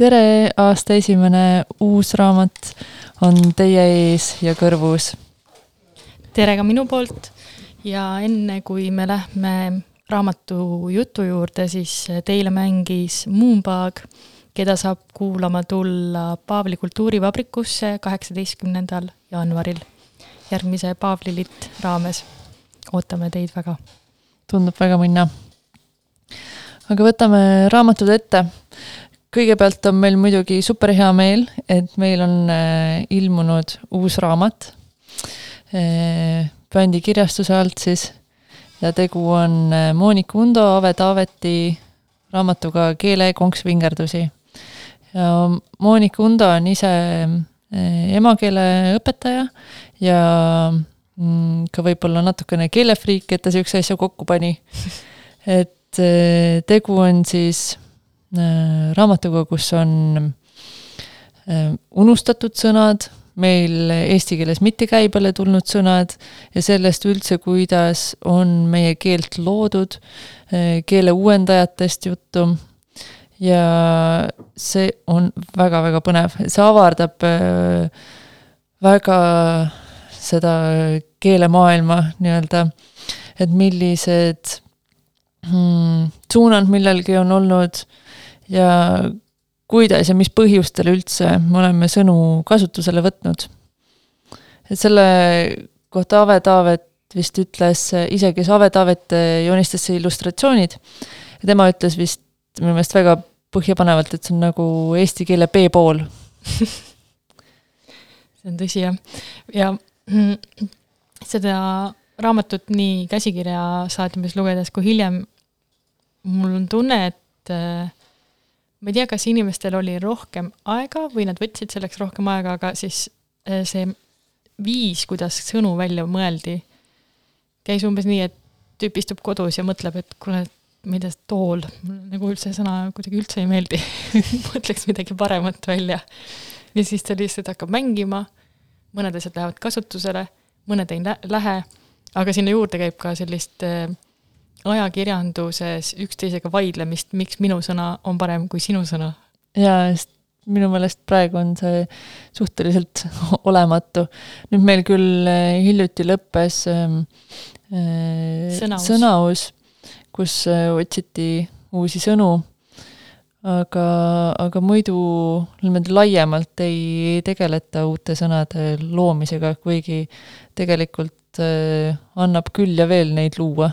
tere, aasta esimene uus raamat on teie ees ja kõrvus. tere ka minu poolt ja enne, kui me lähme raamatu jutu juurde, siis teile mängis Moonbug, keda saab kuulama tulla Paavli kultuurivabrikusse kaheksateistkümnendal jaanuaril järgmise Paavli-litt raames. ootame teid väga. tundub väga minna. aga võtame raamatud ette kõigepealt on meil muidugi super hea meel, et meil on äh, ilmunud uus raamat äh, bändi kirjastuse alt siis ja tegu on äh, Monika Undo, Ave Taaveti raamatuga Keelekonks vingerdusi. ja Monika Undo on ise emakeeleõpetaja ja mm, ka võib-olla natukene keelefriik, et ta niisuguse asja kokku pani. et tegu on siis Äh, raamatuga, kus on äh, unustatud sõnad, meil eesti keeles mitte käibele tulnud sõnad ja sellest üldse, kuidas on meie keelt loodud, äh, keele uuendajatest juttu. Ja see on väga-väga põnev, see avardab väga seda keelemaailma nii-öelda, et millised hmm, suunad millalgi on olnud ja kuidas ja mis põhjustel üldse me oleme sõnu kasutusele võtnud. et selle kohta Ave Taavet vist ütles ise, kes Ave Taavet joonistas illustratsioonid, tema ütles vist minu meelest väga põhjapanevalt, et see on nagu eesti keele B-pool see on tõsi, jah. ja seda raamatut nii käsikirja saatimis lugedes kui hiljem mul on tunne, et ma ei tea, kas inimestel oli rohkem aega või nad võtsid selleks rohkem aega, aga siis äh, see viis, kuidas sõnu välja mõeldi, käis umbes nii, et tüüp istub kodus ja mõtleb, et kuule, ma ei tea, tool, mulle nagu üldse sõna kuidagi üldse ei meeldi mõtleks midagi paremat välja. ja siis ta lihtsalt hakkab mängima, mõned asjad lähevad kasutusele, mõned ei lähe, aga sinna juurde käib ka sellist äh, ajakirjanduses üksteisega vaidlemist, miks minu sõna on parem kui sinu sõna. jaa, sest minu meelest praegu on see suhteliselt olematu. nüüd meil küll äh, hiljuti lõppes äh, sõnaus, sõnaus, kus äh, otsiti uusi sõnu, aga, aga muidu niimoodi laiemalt ei tegeleta uute sõnade loomisega, kuigi tegelikult äh, annab küll ja veel neid luua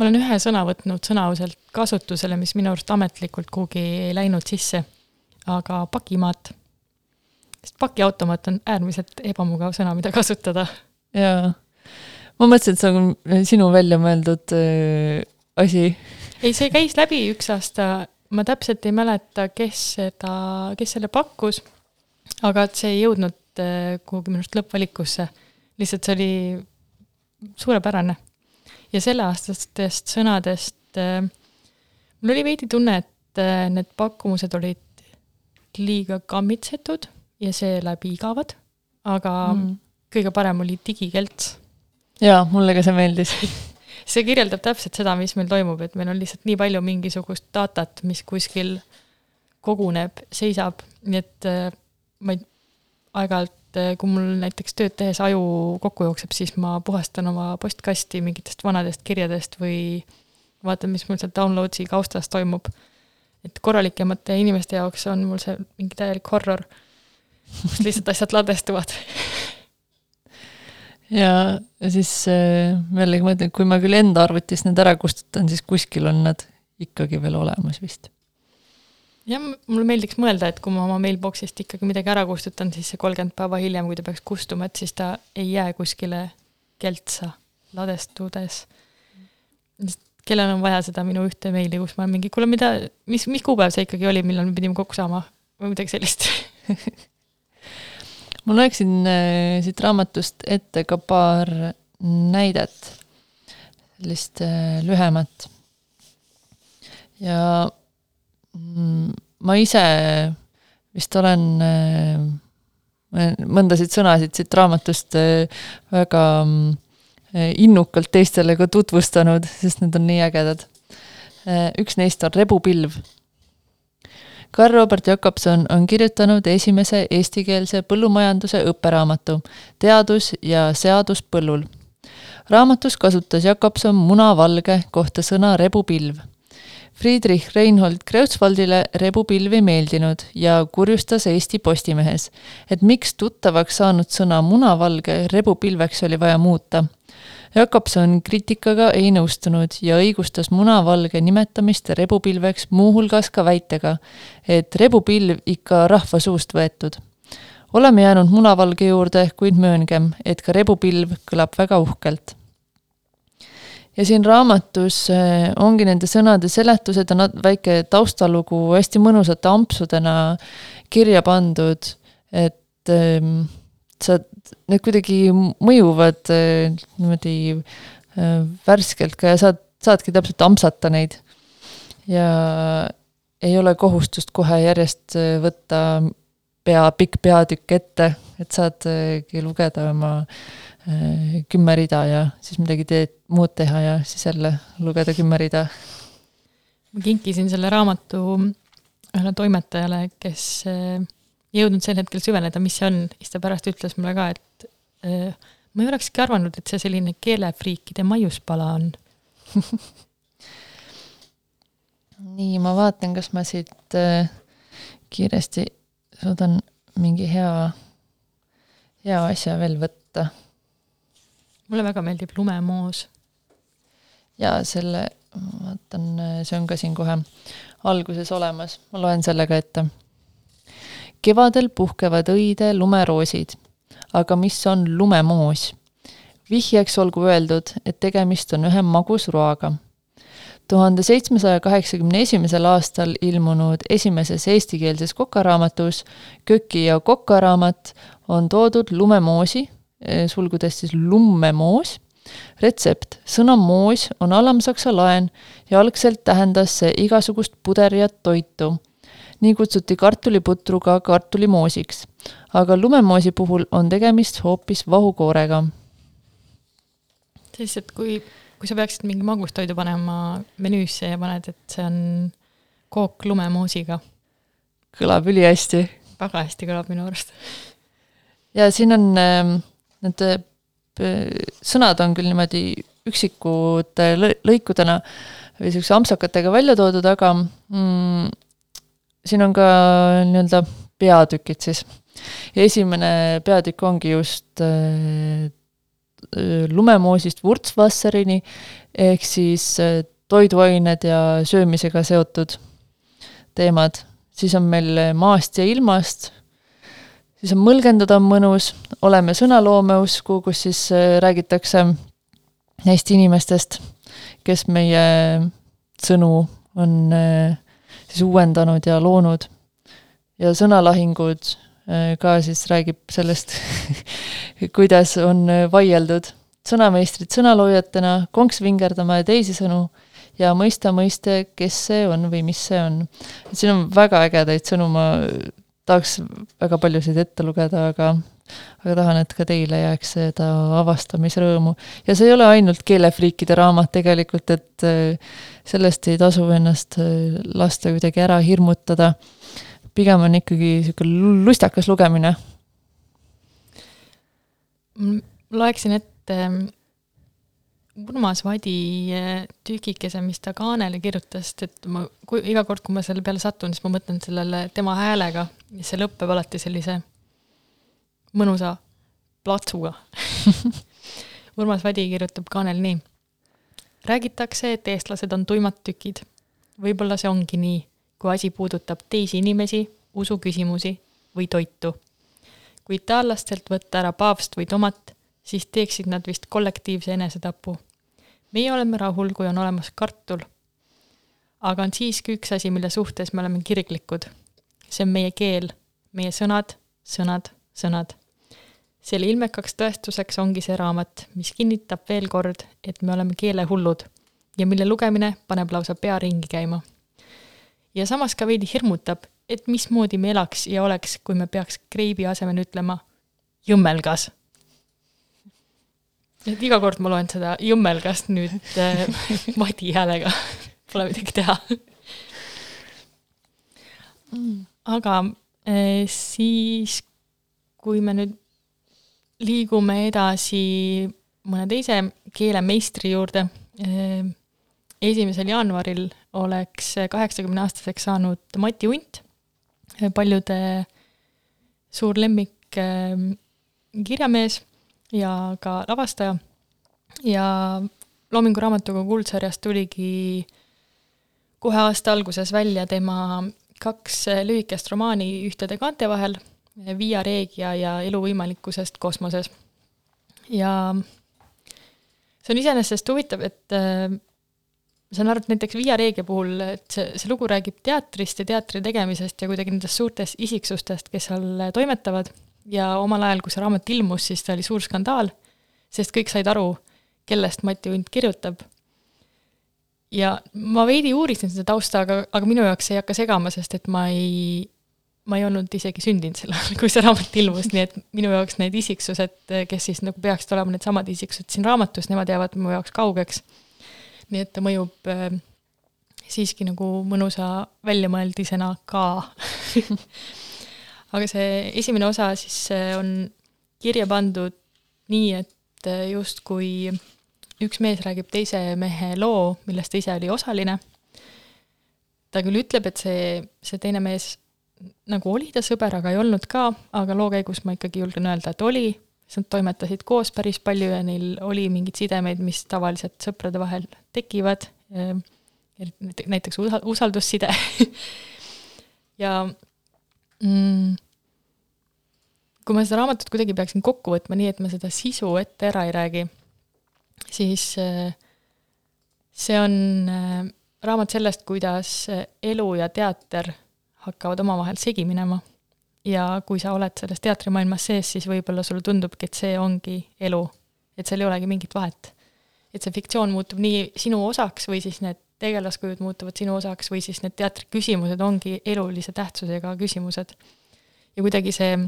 ma olen ühe sõna võtnud sõnauselt kasutusele, mis minu arust ametlikult kuhugi ei läinud sisse, aga pakimaat. sest pakiautomaat on äärmiselt ebamugav sõna, mida kasutada. jaa, ma mõtlesin, et see on sinu välja mõeldud äh, asi. ei, see käis läbi üks aasta, ma täpselt ei mäleta, kes seda, kes selle pakkus, aga et see ei jõudnud äh, kuhugi minu arust lõppvalikusse. lihtsalt see oli suurepärane ja selleaastastest sõnadest äh, mul oli veidi tunne, et äh, need pakkumused olid liiga kammitsetud ja seeläbi igavad, aga mm. kõige parem oli digikelts. jaa, mulle ka see meeldis see kirjeldab täpselt seda, mis meil toimub, et meil on lihtsalt nii palju mingisugust datat, mis kuskil koguneb, seisab, nii et äh, ma ei, aeg-ajalt et eh, kui mul näiteks tööd tehes aju kokku jookseb, siis ma puhastan oma postkasti mingitest vanadest kirjadest või vaatan, mis mul seal download'i kaustas toimub. et korralikemate inimeste jaoks on mul see mingi täielik horror, kus lihtsalt asjad ladestuvad ja siis äh, jällegi ma ütlen, kui ma küll enda arvutist need ära kustutan, siis kuskil on nad ikkagi veel olemas vist jah, mulle meeldiks mõelda, et kui ma oma mailbox'ist ikkagi midagi ära kustutan, siis see kolmkümmend päeva hiljem, kui ta peaks kustuma, et siis ta ei jää kuskile keltsa ladestudes. kellel on vaja seda minu ühte meili, kus ma olen mingi, kuule, mida, mis, mis kuupäev see ikkagi oli, millal me pidime kokku saama või midagi sellist ma loeksin äh, siit raamatust ette ka paar näidet. sellist äh, lühemat. ja ma ise vist olen äh, mõndasid sõnasid siit raamatust äh, väga mm, innukalt teistele ka tutvustanud, sest need on nii ägedad. üks neist on Rebupilv. Karl Robert Jakobson on kirjutanud esimese eestikeelse põllumajanduse õpperaamatu Teadus ja seadus põllul raamatus kasutas Jakobson munavalge kohta sõna rebupilv. Friedrich Reinhold Kreutzwaldile rebupilv ei meeldinud ja kurjustas Eesti Postimehes, et miks tuttavaks saanud sõna munavalge rebupilveks oli vaja muuta. Jakobson kriitikaga ei nõustunud ja õigustas munavalge nimetamist rebupilveks muuhulgas ka väitega, et rebupilv ikka rahva suust võetud oleme jäänud munavalge juurde, kuid mööngem, et ka rebupilv kõlab väga uhkelt ja siin raamatus eh, ongi nende sõnade seletused ja väike taustalugu hästi mõnusate ampsudena kirja pandud, et ehm, sa, need kuidagi mõjuvad eh, niimoodi eh, värskelt ka ja saad, saadki täpselt ampsata neid. ja ei ole kohustust kohe järjest võtta pea, pikk peatükk ette, et saadki lugeda oma äh, Äh, kümme rida ja siis midagi teed, muud teha ja siis jälle lugeda kümme rida. ma kinkisin selle raamatu ühele toimetajale, kes äh, ei jõudnud sel hetkel süveneda, mis see on, siis ta pärast ütles mulle ka, et äh, ma ei olekski arvanud, et see selline keelefriikide maiuspala on. Nii, ma vaatan, kas ma siit kiiresti suudan mingi hea, hea asja veel võtta mulle väga meeldib lumemoos. ja selle, vaatan, see on ka siin kohe alguses olemas, ma loen selle ka ette. kevadel puhkevad õide lumeroosid, aga mis on lumemoos? vihjeks olgu öeldud, et tegemist on ühe magusroaga tuhande seitsmesaja kaheksakümne esimesel aastal ilmunud esimeses eestikeelses kokaraamatus Köki ja kokaraamat on toodud lumemoosi sulgudes siis lummemoos. retsept, sõna moos on alamsaksa laen ja algselt tähendas see igasugust puderjat toitu. nii kutsuti kartuliputru ka kartulimoosiks. aga lumemoosi puhul on tegemist hoopis vahukoorega. et kui, kui sa peaksid mingi magustoidu panema menüüsse ja paned, et see on kook lumemoosiga. kõlab ülihästi. väga hästi kõlab minu arust. ja siin on äh, Need äh, sõnad on küll niimoodi üksikute lõikudena või niisuguse ampsakatega välja toodud, aga mm, siin on ka nii-öelda peatükid siis. ja esimene peatükk ongi just äh, lumemoosist Wurzwasserini ehk siis äh, toiduained ja söömisega seotud teemad. siis on meil maast ja ilmast siis on Mõlgendada on mõnus, oleme sõnaloomeusku, kus siis äh, räägitakse neist inimestest, kes meie sõnu on äh, siis uuendanud ja loonud. ja sõnalahingud äh, ka siis räägib sellest kuidas on vaieldud sõnameistrid sõnaloojatena, konks vingerdama ja teisi sõnu ja mõista mõiste, kes see on või mis see on. siin on väga ägedaid sõnu, ma tahaks väga paljusid ette lugeda, aga aga tahan, et ka teile jääks seda avastamisrõõmu. ja see ei ole ainult keelefriikide raamat tegelikult, et äh, sellest ei tasu ennast äh, lasta kuidagi ära hirmutada. pigem on ikkagi niisugune lustakas lugemine. loeksin ette Urmas Vadi eh, tükikese, mis ta kaanele kirjutas, et ma, kui iga kord, kui ma selle peale satun, siis ma mõtlen sellele tema häälega ja see lõpeb alati sellise mõnusa platsuga Urmas Vadi kirjutab kaanel nii. räägitakse, et eestlased on tuimad tükid. võib-olla see ongi nii, kui asi puudutab teisi inimesi, usuküsimusi või toitu. kui itaallastelt võtta ära paavst või tomat, siis teeksid nad vist kollektiivse enesetapu meie oleme rahul, kui on olemas kartul. aga on siiski üks asi, mille suhtes me oleme kirglikud. see on meie keel, meie sõnad, sõnad, sõnad. selle ilmekaks tõestuseks ongi see raamat, mis kinnitab veel kord, et me oleme keelehullud ja mille lugemine paneb lausa pea ringi käima. ja samas ka veidi hirmutab, et mismoodi me elaks ja oleks, kui me peaks kreibi asemel ütlema jõmmelgas. Et iga kord ma loen seda jõmmelgast nüüd äh, Madi häälega, pole midagi teha. Aga äh, siis, kui me nüüd liigume edasi mõne teise keelemeistri juurde, äh, esimesel jaanuaril oleks kaheksakümne aastaseks saanud Mati Unt, paljude suur lemmik ähm, kirjamees ja ka lavastaja. ja Loomingu Raamatukogu kuldsarjast tuligi kohe aasta alguses välja tema kaks lühikest romaani ühtede kaante vahel, Via Regia ja Elu võimalikkusest kosmoses. ja see on iseenesest huvitav, et ma saan aru, et näiteks Via Regia puhul, et see, see lugu räägib teatrist ja teatri tegemisest ja kuidagi nendest suurtest isiksustest, kes seal toimetavad ja omal ajal, kui see raamat ilmus, siis ta oli suur skandaal, sest kõik said aru, kellest Mati Unt kirjutab. ja ma veidi uurisin seda tausta, aga, aga minu jaoks ei hakka segama, sest et ma ei, ma ei olnud isegi sündinud sel ajal, kui see raamat ilmus, nii et minu jaoks need isiksused, kes siis nagu peaksid olema needsamad isiksused siin raamatus, nemad jäävad mu jaoks kaugeks. nii et ta mõjub äh, siiski nagu mõnusa väljamõeldisena ka aga see esimene osa siis on kirja pandud nii, et justkui üks mees räägib teise mehe loo, millest ta ise oli osaline. ta küll ütleb, et see, see teine mees nagu oli ta sõber, aga ei olnud ka, aga loo käigus ma ikkagi julgen öelda, et oli, sest nad toimetasid koos päris palju ja neil oli mingeid sidemeid, mis tavaliselt sõprade vahel tekivad, näiteks usaldusside ja mm, kui ma seda raamatut kuidagi peaksin kokku võtma nii, et ma seda sisu ette ära ei räägi, siis äh, see on äh, raamat sellest, kuidas äh, elu ja teater hakkavad omavahel segi minema. ja kui sa oled selles teatrimaailmas sees, siis võib-olla sulle tundubki, et see ongi elu, et seal ei olegi mingit vahet. et see fiktsioon muutub nii sinu osaks või siis need tegelaskujud muutuvad sinu osaks või siis need teatri küsimused ongi elulise tähtsusega küsimused. ja kuidagi see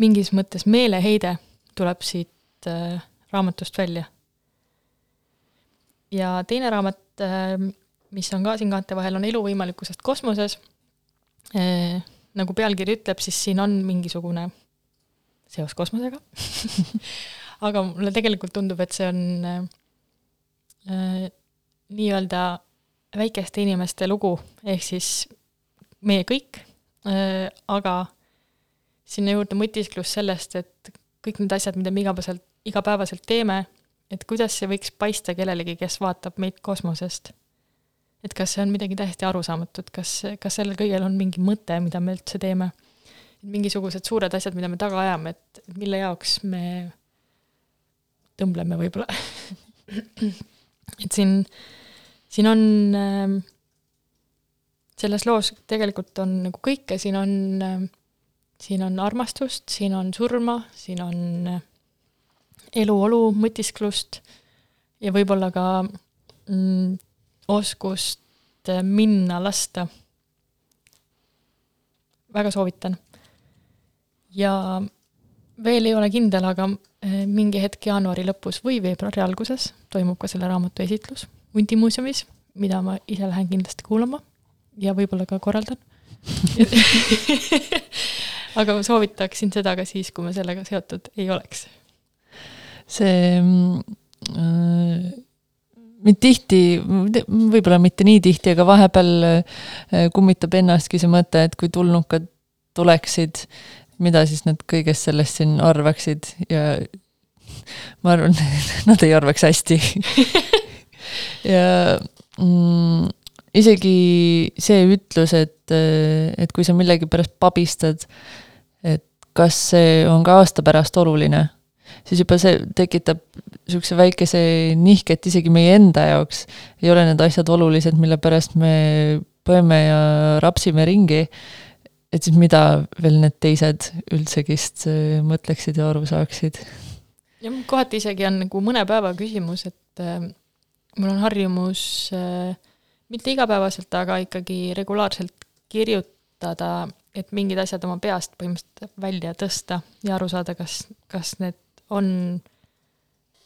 mingis mõttes meeleheide tuleb siit äh, raamatust välja. ja teine raamat äh,, mis on ka siin kaante vahel, on Elu võimalikkusest kosmoses äh,. nagu pealkiri ütleb, siis siin on mingisugune seos kosmosega aga mulle tegelikult tundub, et see on äh, äh nii-öelda väikeste inimeste lugu, ehk siis meie kõik äh,, aga sinna juurde mõtisklus sellest, et kõik need asjad, mida me igapäevaselt, igapäevaselt teeme, et kuidas see võiks paista kellelegi, kes vaatab meid kosmosest. et kas see on midagi täiesti arusaamatut, kas, kas sellel kõigel on mingi mõte, mida me üldse teeme? mingisugused suured asjad, mida me taga ajame, et mille jaoks me tõmbleme võib-olla et siin äh, siin on äh, selles loos tegelikult on nagu kõike, siin on äh,, siin on armastust, siin on surma, siin on äh, eluolu, mõtisklust ja võib-olla ka mm, oskust äh, minna, lasta. väga soovitan. ja veel ei ole kindel, aga äh, mingi hetk jaanuari lõpus või veebruari alguses toimub ka selle raamatu esitlus hundimuuseumis, mida ma ise lähen kindlasti kuulama ja võib-olla ka korraldan. Aga ma soovitaksin seda ka siis, kui ma sellega seotud ei oleks. see äh, mind tihti, võib-olla mitte nii tihti, aga vahepeal äh, kummitab ennastki see mõte, et kui tulnukad tuleksid, mida siis nad kõigest sellest siin arvaksid. Ja ma arvan, nad ei arvaks hästi ja mm, isegi see ütlus, et, et kui sa millegipärast pabistad, et kas see on ka aasta pärast oluline, siis juba see tekitab niisuguse väikese nihke, et isegi meie enda jaoks ei ole need asjad olulised, mille pärast me põeme ja rapsime ringi. et siis mida veel need teised üldsegist äh, mõtleksid ja aru saaksid. jah, kohati isegi on nagu mõne päeva küsimus, et äh, mul on harjumus äh, mitte igapäevaselt, aga ikkagi regulaarselt kirjutada, et mingid asjad oma peast põhimõtteliselt välja tõsta ja aru saada, kas, kas need on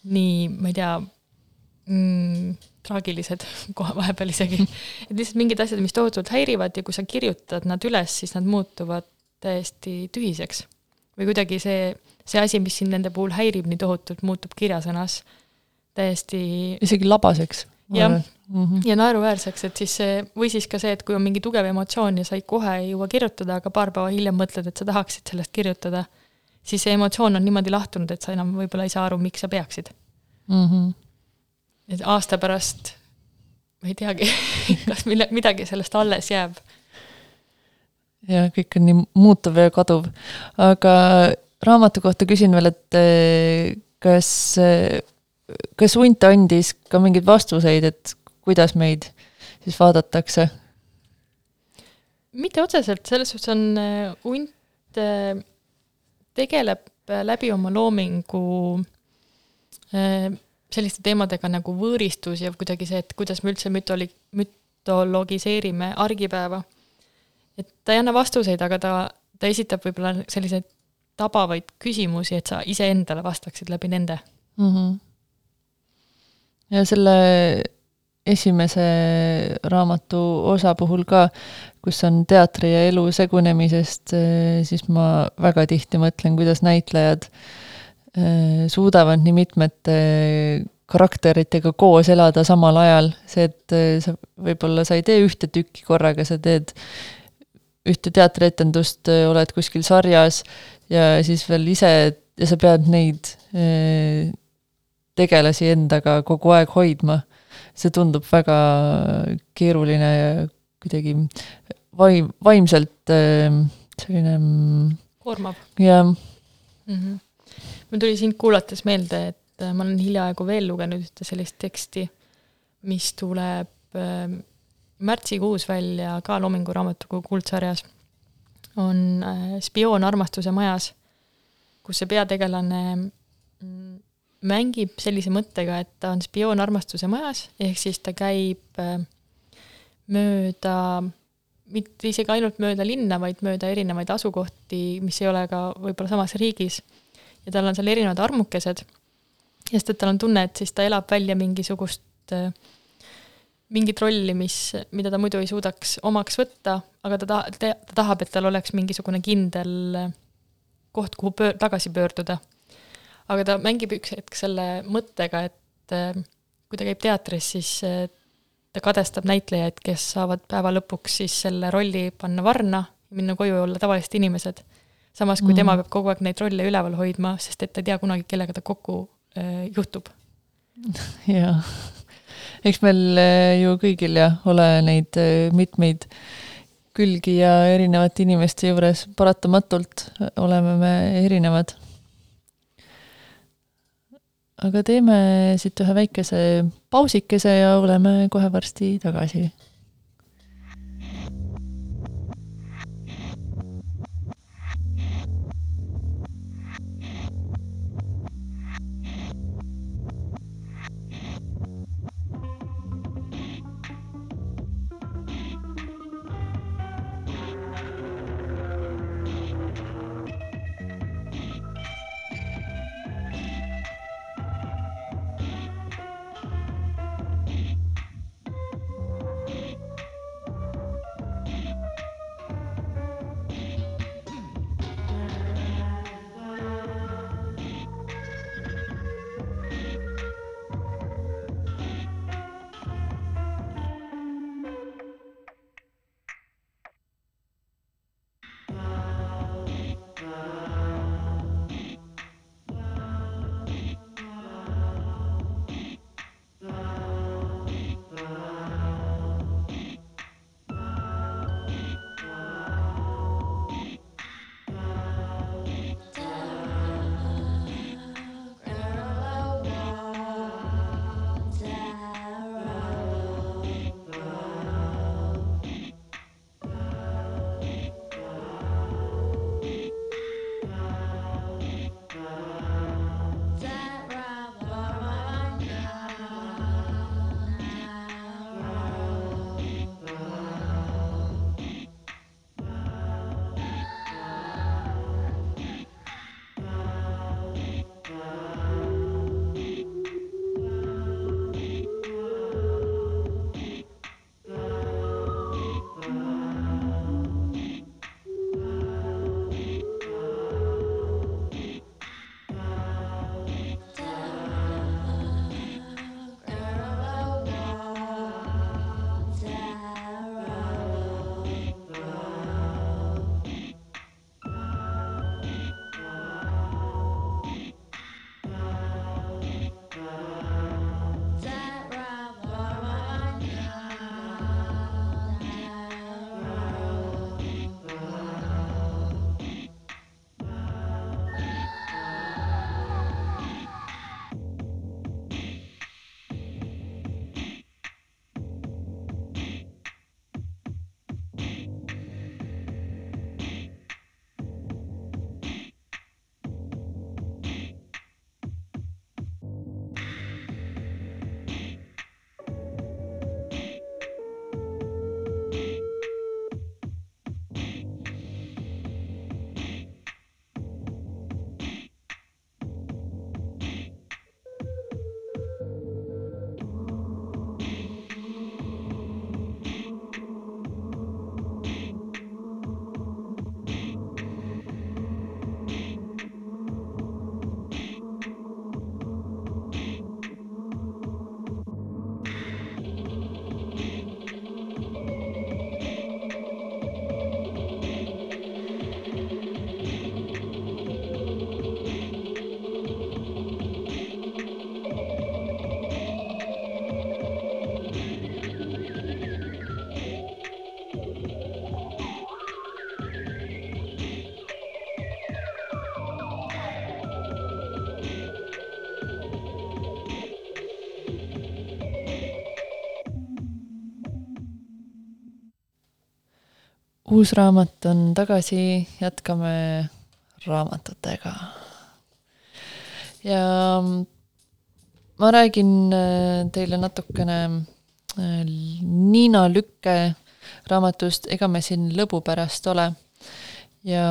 nii, ma ei tea mm,, traagilised kohe vahepeal isegi. et lihtsalt mingid asjad, mis tohutult häirivad ja kui sa kirjutad nad üles, siis nad muutuvad täiesti tühiseks. või kuidagi see, see asi, mis sind nende puhul häirib nii tohutult, muutub kirjasõnas täiesti isegi labaseks. jah mm -hmm. ja naeruväärseks, et siis see, või siis ka see, et kui on mingi tugev emotsioon ja sa ei kohe ei jõua kirjutada, aga paar päeva hiljem mõtled, et sa tahaksid sellest kirjutada, siis see emotsioon on niimoodi lahtunud, et sa enam võib-olla ei saa aru, miks sa peaksid mm. -hmm et aasta pärast ma ei teagi kas mille, midagi sellest alles jääb. jah, kõik on nii muutuv ja kaduv. aga raamatu kohta küsin veel, et eh, kas, eh, kas Hunt andis ka mingeid vastuseid, et kuidas meid siis vaadatakse? mitte otseselt, selles suhtes on eh, Hunt tegeleb läbi oma loomingu selliste teemadega nagu võõristus ja kuidagi see, et kuidas me üldse mütoli-, mütologiseerime argipäeva. et ta ei anna vastuseid, aga ta, ta esitab võib-olla selliseid tabavaid küsimusi, et sa iseendale vastaksid läbi nende mm. -hmm. Ja selle esimese raamatu osa puhul ka, kus on teatri ja elu segunemisest, siis ma väga tihti mõtlen, kuidas näitlejad Äh, suudavad nii mitmete karakteritega koos elada samal ajal, see, et äh, sa võib-olla sa ei tee ühte tükki korraga, sa teed ühte teatrietendust, oled kuskil sarjas ja siis veel ise ja sa pead neid tegelasi endaga kogu aeg hoidma. see tundub väga keeruline ja kuidagi vaim, vaimselt selline mm, koormav. jah mm -hmm mul tuli sind kuulates meelde, et äh, ma olen hiljaaegu veel lugenud ühte sellist teksti, mis tuleb äh, märtsikuus välja ka Loomingu Raamatukogu kuldsarjas, on äh, Spioon armastuse majas, kus see peategelane mm, mängib sellise mõttega, et ta on spioon armastuse majas, ehk siis ta käib mööda, mitte isegi ainult mööda linna, vaid mööda erinevaid asukohti, mis ei ole ka võib-olla samas riigis ja tal on seal erinevad armukesed, sest et tal on tunne, et siis ta elab välja mingisugust, äh, mingit rolli, mis, mida ta muidu ei suudaks omaks võtta, aga ta ta-, ta tahab, et tal oleks mingisugune kindel äh, koht, kuhu pöör-, tagasi pöörduda. Aga ta mängib üks hetk selle mõttega, et äh, kui ta käib teatris, siis ta kadestab näitlejaid, kes saavad päeva lõpuks siis selle rolli panna varna, minna koju ja olla tavalised inimesed samas kui mm. tema peab kogu aeg neid rolle üleval hoidma, sest et ta ei tea kunagi, kellega ta kokku äh, juhtub. jaa, eks meil äh, ju kõigil jah, ole neid äh, mitmeid külgi ja erinevate inimeste juures paratamatult oleme me erinevad. Aga teeme siit ühe väikese pausikese ja oleme kohe varsti tagasi uus raamat on tagasi, jätkame raamatutega. ja ma räägin äh, teile natukene äh, Niina Lükke raamatust Ega me siin lõbu pärast ole. ja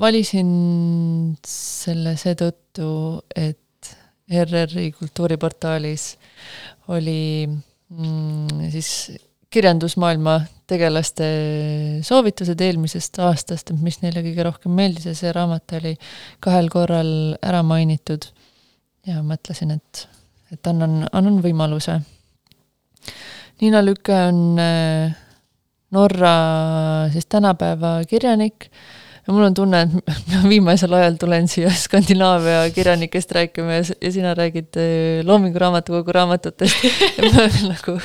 valisin selle seetõttu, et ERR-i kultuuriportaalis oli mm, siis kirjandusmaailma tegelaste soovitused eelmisest aastast, et mis neile kõige rohkem meeldis ja see raamat oli kahel korral ära mainitud. ja mõtlesin, et, et annan, annan võimaluse. Niina Lüke on äh, Norra siis tänapäeva kirjanik ja mul on tunne, et ma viimasel ajal tulen siia Skandinaavia kirjanikest rääkima ja, ja sina räägid äh, Loomingu Raamatukogu raamatutest ja me nagu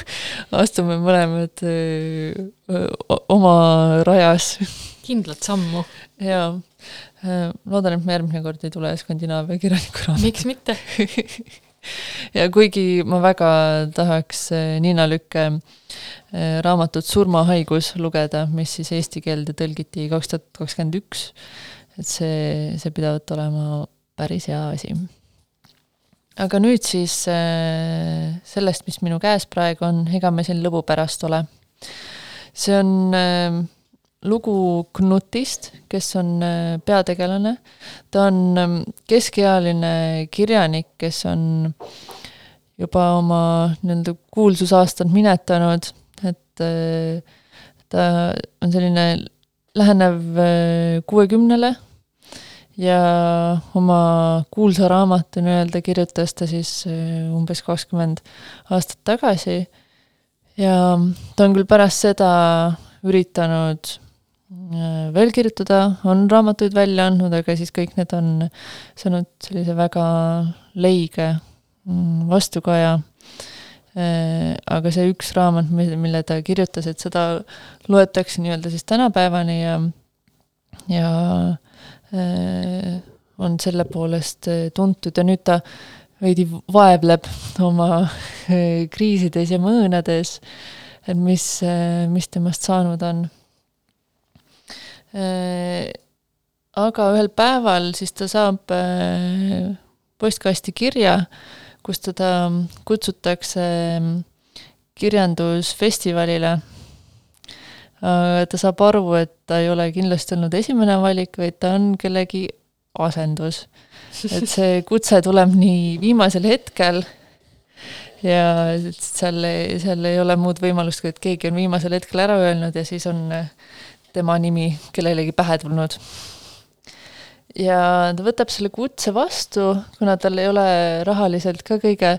astume mõlemad äh, oma rajas. kindlat sammu. jaa, äh, loodan, et me järgmine kord ei tule Skandinaavia kirjaniku raamatu. miks mitte ja kuigi ma väga tahaks Niina Lükke Äh, raamatut Surmahaigus lugeda, mis siis eesti keelde tõlgiti kaks tuhat kakskümmend üks. et see, see pidavat olema päris hea asi. aga nüüd siis äh, sellest, mis minu käes praegu on, ega me siin lõbu pärast ole. see on lugu Knutist, kes on peategelane. ta on keskealine kirjanik, kes on juba oma nii-öelda kuulsusaastad minetanud et ta on selline lähenev äh, kuuekümnele ja oma kuulsa raamatu nii-öelda kirjutas ta siis äh, umbes kakskümmend aastat tagasi ja ta on küll pärast seda üritanud äh, veel kirjutada, on raamatuid välja andnud, aga siis kõik need on saanud sellise väga leige mm, vastukaja Äh, aga see üks raamat, mille ta kirjutas, et seda loetakse nii-öelda siis tänapäevani ja, ja äh, on selle poolest äh, tuntud ja nüüd ta veidi vaevleb oma kriisides ja mõõnades, et mis, mis temast saanud on. Aga ühel päeval siis ta saab postkasti kirja, kus teda kutsutakse kirjandusfestivalile. ta saab aru, et ta ei ole kindlasti olnud esimene valik, vaid ta on kellegi asendus. et see kutse tuleb nii viimasel hetkel ja seal, seal ei ole muud võimalust, kui et keegi on viimasel hetkel ära öelnud ja siis on tema nimi kellelegi pähe tulnud ja ta võtab selle kutse vastu, kuna tal ei ole rahaliselt ka kõige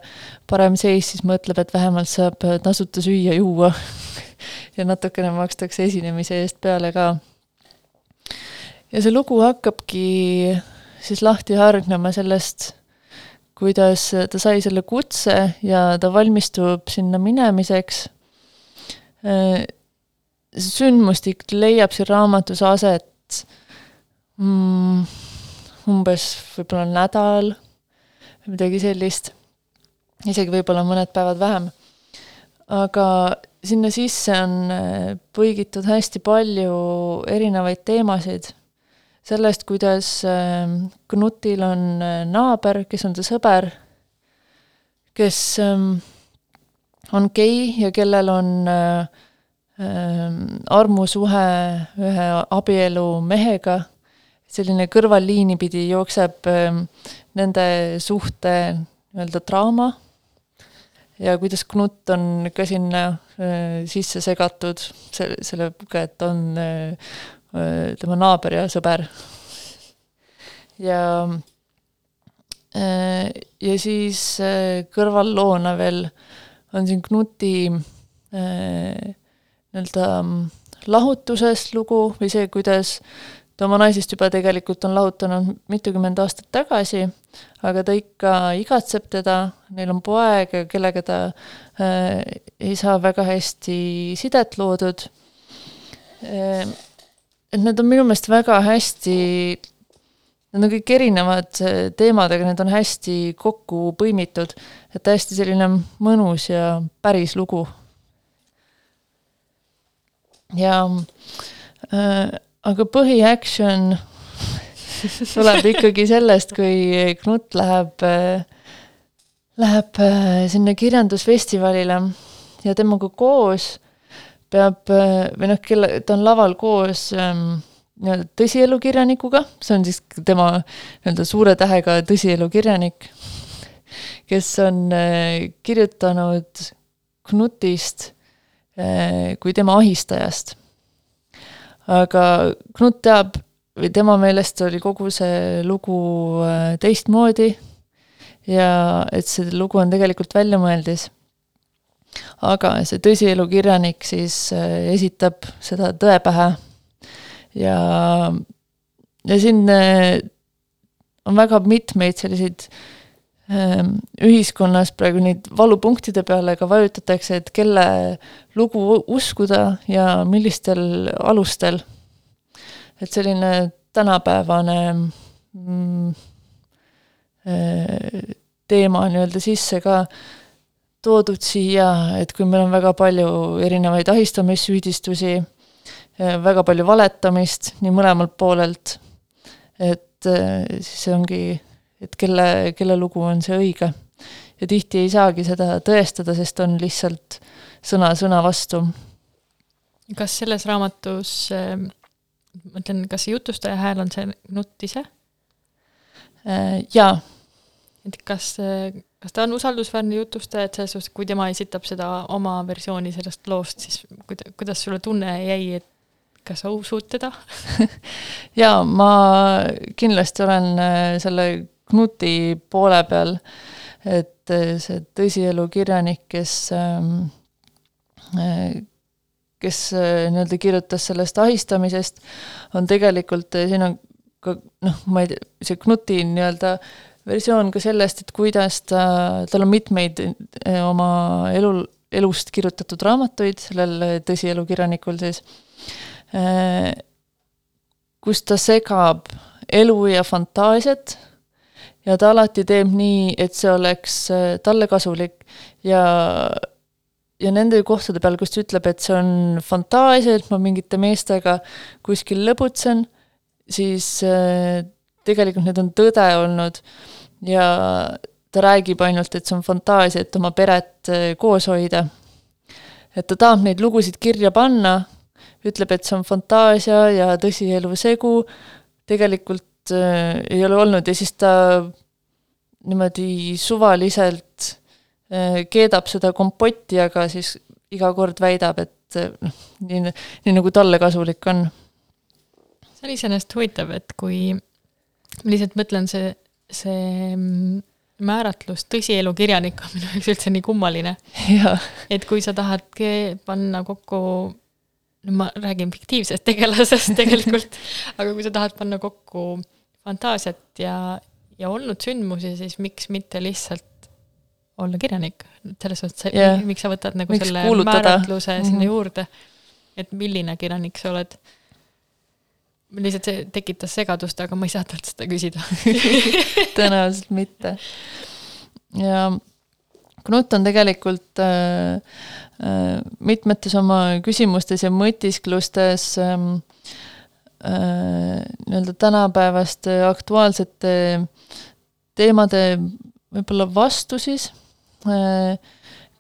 parem seis, siis mõtleb, et vähemalt saab tasuta süüa-juua ja natukene makstakse esinemise eest peale ka. ja see lugu hakkabki siis lahti hargnema sellest, kuidas ta sai selle kutse ja ta valmistub sinna minemiseks. Sündmustik leiab siin raamatus aset mm, umbes võib-olla nädal või midagi sellist, isegi võib-olla mõned päevad vähem. aga sinna sisse on äh, põigitud hästi palju erinevaid teemasid, sellest, kuidas ähm, Knutil on äh, naaber, kes on ta sõber, kes ähm, on gei ja kellel on äh, armusuhe ühe abielu mehega selline kõrvalliini pidi jookseb ähm, nende suhte nii-öelda draama ja kuidas Knut on ka sinna äh, sisse segatud, selle, sellega, et on äh, äh, tema naaber ja sõber. ja ja siis kõrvalloona veel on siin Knuti nii-öelda lahutusest lugu või see, kuidas ta oma naisest juba tegelikult on lahutanud mitukümmend aastat tagasi, aga ta ikka igatseb teda, neil on poeg, kellega ta äh, ei saa väga hästi sidet loodud äh,. et need on minu meelest väga hästi, need on kõik erinevad äh, teemad, aga need on hästi kokku põimitud, et hästi selline mõnus ja päris lugu. Ja Äh, aga põhiaction tuleb ikkagi sellest, kui Knut läheb, läheb sinna kirjandusfestivalile ja temaga koos peab või noh, kelle, ta on laval koos ähm, nii-öelda tõsielukirjanikuga, see on siis tema nii-öelda suure tähega tõsielukirjanik, kes on äh, kirjutanud Knutist äh, kui tema ahistajast. Aga Knut teab või tema meelest oli kogu see lugu äh, teistmoodi. Ja et see lugu on tegelikult väljamõeldis. aga see tõsielukirjanik siis äh, esitab seda tõe pähe. Ja, ja siin äh, on väga mitmeid selliseid ähm, ühiskonnas praegu neid valupunktide peale ka vajutatakse, et kelle lugu uskuda ja millistel alustel. et selline tänapäevane mm, äh, teema nii-öelda sisse ka toodud siia, et kui meil on väga palju erinevaid ahistamissüüdistusi, äh, väga palju valetamist nii mõlemalt poolelt, et äh, siis see ongi, et kelle, kelle lugu on see õige. ja tihti ei saagi seda tõestada, sest on lihtsalt sõna sõna vastu. kas selles raamatus, ähm, ma ütlen, kas see jutustaja hääl on see Nutt ise? Äh, jaa. et kas, kas ta on usaldusväärne jutustaja, et selles suhtes, kui tema esitab seda oma versiooni sellest loost, siis kuida-, kuidas sulle tunne jäi, et kas sa usud teda jaa, ma kindlasti olen äh, selle Knuti poole peal, et äh, see tõsielu kirjanik, kes ähm, kes äh, nii-öelda kirjutas sellest ahistamisest, on tegelikult, äh, siin on ka noh, ma ei tea, see Knuti nii-öelda versioon ka sellest, et kuidas ta, tal on mitmeid äh, oma elul, elust kirjutatud raamatuid, sellel tõsielukirjanikul siis, kus ta segab elu ja fantaasiat ja ta alati teeb nii, et see oleks talle kasulik. Ja ja nende kohtade peal, kus ta ütleb, et see on fantaasia, et ma mingite meestega kuskil lõbutsen, siis äh, tegelikult need on tõde olnud. Ja ta räägib ainult, et see on fantaasia, et oma peret äh, koos hoida. et ta tahab neid lugusid kirja panna, ütleb, et see on fantaasia ja tõsielu segu, tegelikult äh, ei ole olnud ja siis ta niimoodi suvaliselt Äh, keedab seda kompotti, aga siis iga kord väidab, et äh, noh, nii, nii nagu talle kasulik on. see on iseenesest huvitav, et kui, ma lihtsalt mõtlen, see, see mm, määratlus tõsielu kirjanik on minu jaoks üldse nii kummaline. et kui sa tahad panna kokku, no ma räägin fiktiivsest tegelasest tegelikult aga kui sa tahad panna kokku fantaasiat ja, ja olnud sündmusi, siis miks mitte lihtsalt olla kirjanik, selles suhtes yeah., miks sa võtad nagu miks selle kuulutada? määratluse mm -hmm. sinna juurde, et milline kirjanik sa oled. lihtsalt see tekitas segadust, aga ma ei saa talt seda küsida tõenäoliselt mitte. ja Knut on tegelikult äh, äh, mitmetes oma küsimustes ja mõtisklustes ähm, äh, nii-öelda tänapäevaste aktuaalsete teemade võib-olla vastu siis. Äh,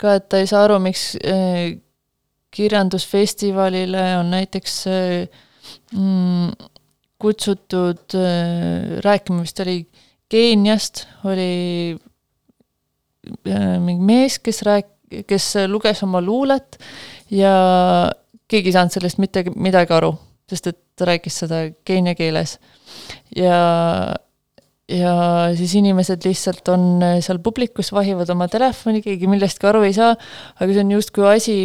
ka, et ta ei saa aru, miks äh, kirjandusfestivalile on näiteks äh, mm, kutsutud rääkima, vist oli Keeniast, oli mingi mees, kes rääk-, kes luges oma luulet ja keegi ei saanud sellest mitte midagi aru, sest et ta rääkis seda keenia keeles. ja ja siis inimesed lihtsalt on seal publikus, vahivad oma telefoni, keegi millestki aru ei saa, aga see on justkui asi,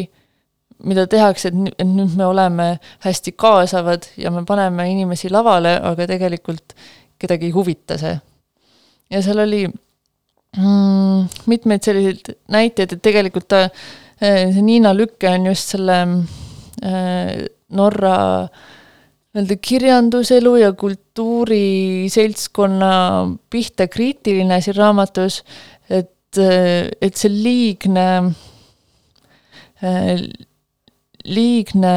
mida tehakse, et, et nüüd me oleme hästi kaasavad ja me paneme inimesi lavale, aga tegelikult kedagi ei huvita see. ja seal oli mm, mitmeid selliseid näiteid, et tegelikult ta, äh, see Niina Lükke on just selle äh, Norra äh, nii-öelda kirjanduselu ja kultuuriseltskonna pihta kriitiline siin raamatus, et, et see liigne, liigne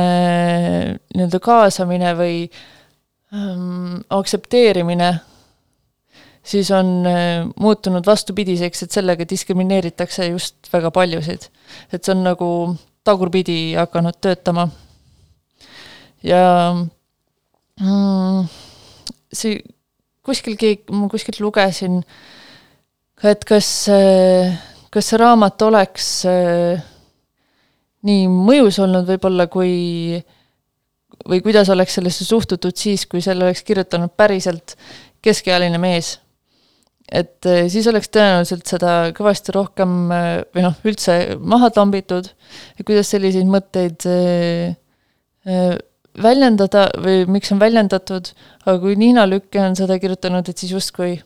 nii-öelda kaasamine või ähm, aktsepteerimine, siis on äh, muutunud vastupidiseks, et sellega diskrimineeritakse just väga paljusid. et see on nagu tagurpidi hakanud töötama. ja mm, see kuskil keegi, ma kuskilt lugesin et kas, kas see raamat oleks äh, nii mõjus olnud võib-olla, kui või kuidas oleks sellesse suhtutud siis, kui selle oleks kirjutanud päriselt keskealine mees. et äh, siis oleks tõenäoliselt seda kõvasti rohkem äh, või noh, üldse maha tambitud ja kuidas selliseid mõtteid väljendada või miks on väljendatud, aga kui Niina Lükke on seda kirjutanud, et siis justkui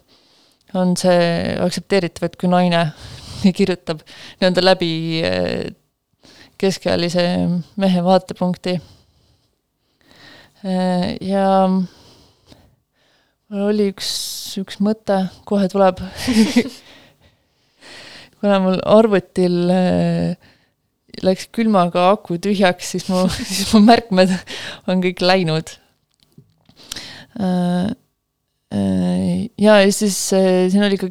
on see aktsepteeritav, et kui naine kirjutab nii-öelda läbi eh, keskealise mehe vaatepunkti. Eh, ja mul oli üks, üks mõte, kohe tuleb kuna mul arvutil äh, läks külmaga aku tühjaks, siis mu, siis mu märkmed on kõik läinud. Äh, äh, ja, ja siis äh, siin oli ka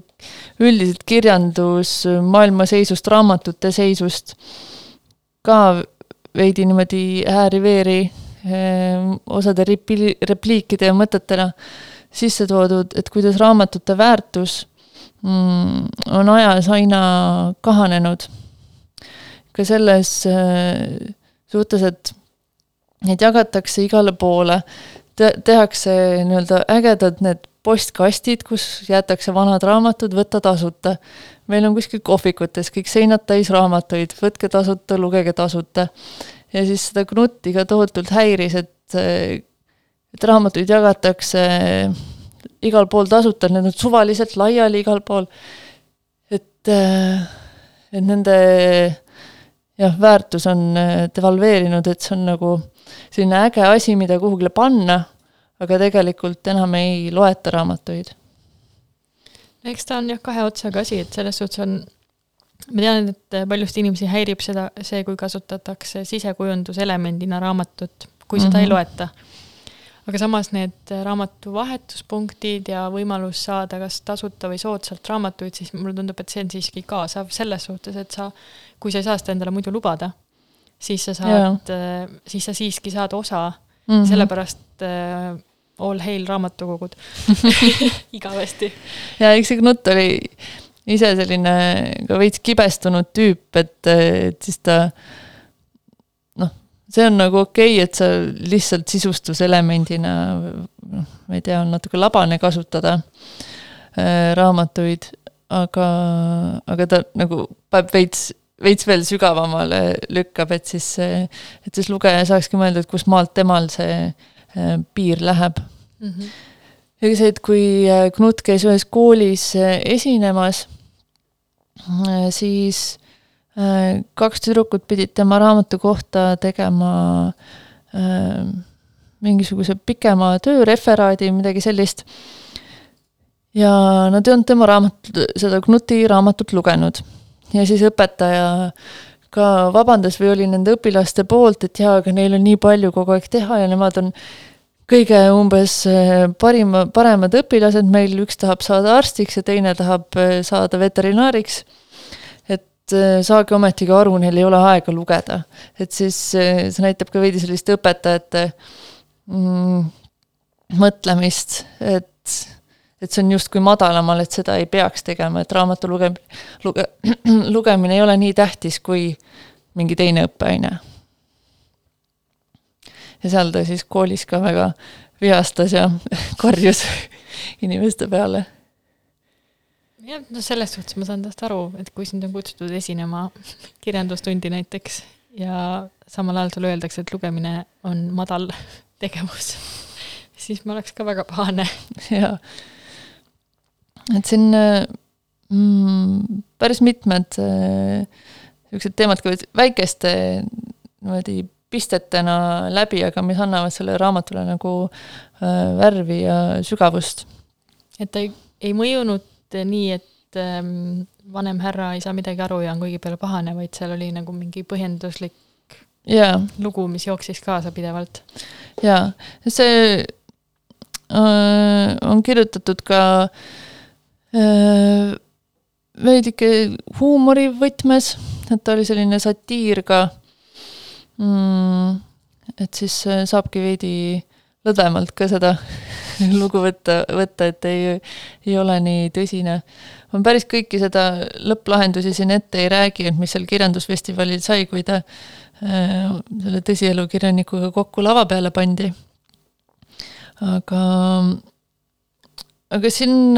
üldiselt kirjandus maailma seisust, raamatute seisust ka veidi niimoodi ääri-veeri osade repli-, repliikide ja mõtetena sisse toodud, et kuidas raamatute väärtus mm, on ajas aina kahanenud ka selles äh, suhtes, et neid jagatakse igale poole te, tehakse nii-öelda ägedad need postkastid, kus jäetakse vanad raamatud, võtta tasuta. meil on kuskil kohvikutes kõik seinad täis raamatuid, võtke tasuta, lugege tasuta. ja siis seda Knutti ka tohutult häiris, et, et raamatuid jagatakse igal pool tasuta, need on suvaliselt laiali igal pool. et, et nende jah, väärtus on äh, devalveerinud, et see on nagu selline äge asi, mida kuhugile panna, aga tegelikult enam ei loeta raamatuid. eks ta on jah, kahe otsaga asi, et selles suhtes on, ma tean, et paljusid inimesi häirib seda, see, kui kasutatakse sisekujunduselemendina raamatut, kui seda mm -hmm. ei mhm. loeta aga samas need raamatu vahetuspunktid ja võimalus saada kas tasuta või soodsalt raamatuid, siis mulle tundub, et see on siiski kaasav selles suhtes, et sa, kui sa ei saa seda endale muidu lubada, siis sa saad, äh, siis sa siiski saad osa mm, -hmm. sellepärast äh, all hail raamatukogud igavesti. ja eks see Knut oli ise selline ka veits kibestunud tüüp, et, et siis ta see on nagu okei okay,, et sa lihtsalt sisustuselemendina, noh, ma ei tea, on natuke labane kasutada äh, raamatuid, aga, aga ta nagu paneb veits, veits veel sügavamale lükkab, et siis, et siis lugeja saakski mõelda, et kus maalt temal see äh, piir läheb mm. -hmm. ja see, et kui äh, Knut käis ühes koolis esinemas, siis kaks tüdrukut pidid tema raamatu kohta tegema äh, mingisuguse pikema tööreferaadi, midagi sellist. ja nad ei olnud tema raamatut, seda Knuti raamatut lugenud. ja siis õpetaja ka vabandas või oli nende õpilaste poolt, et jaa, aga neil on nii palju kogu aeg teha ja nemad on kõige umbes äh, parima, paremad õpilased meil, üks tahab saada arstiks ja teine tahab saada veterinaariks et äh, saage ometigi aru, neil ei ole aega lugeda. et siis äh, see näitab ka veidi sellist õpetajate mm, mõtlemist, et, et see on justkui madalamal, et seda ei peaks tegema, et raamatu luge-, luge-, lugemine ei ole nii tähtis kui mingi teine õppeaine. ja seal ta siis koolis ka väga vihastas ja karjus inimeste peale jah, no selles suhtes ma saan tast aru, et kui sind on kutsutud esinema kirjandustundi näiteks ja samal ajal sulle öeldakse, et lugemine on madal tegevus, siis ma oleks ka väga pahane. jaa. et siin mm, päris mitmed niisugused äh, teemad käivad väikeste niimoodi pistetena läbi, aga mis annavad sellele raamatule nagu äh, värvi ja sügavust. et ta ei, ei mõjunud nii, et ähm, vanem härra ei saa midagi aru ja on kõigi peale pahane, vaid seal oli nagu mingi põhjenduslik jaa lugu, mis jooksis kaasa pidevalt. jaa, see äh, on kirjutatud ka äh, veidike huumorivõtmes, et ta oli selline satiir ka mm,. et siis äh, saabki veidi lõdvemalt ka seda lugu võtta, võtta, et ei, ei ole nii tõsine. ma päris kõiki seda lõpplahendusi siin ette ei räägi, et mis seal kirjandusfestivalil sai, kui ta äh, selle tõsielukirjanikuga kokku lava peale pandi. aga, aga siin,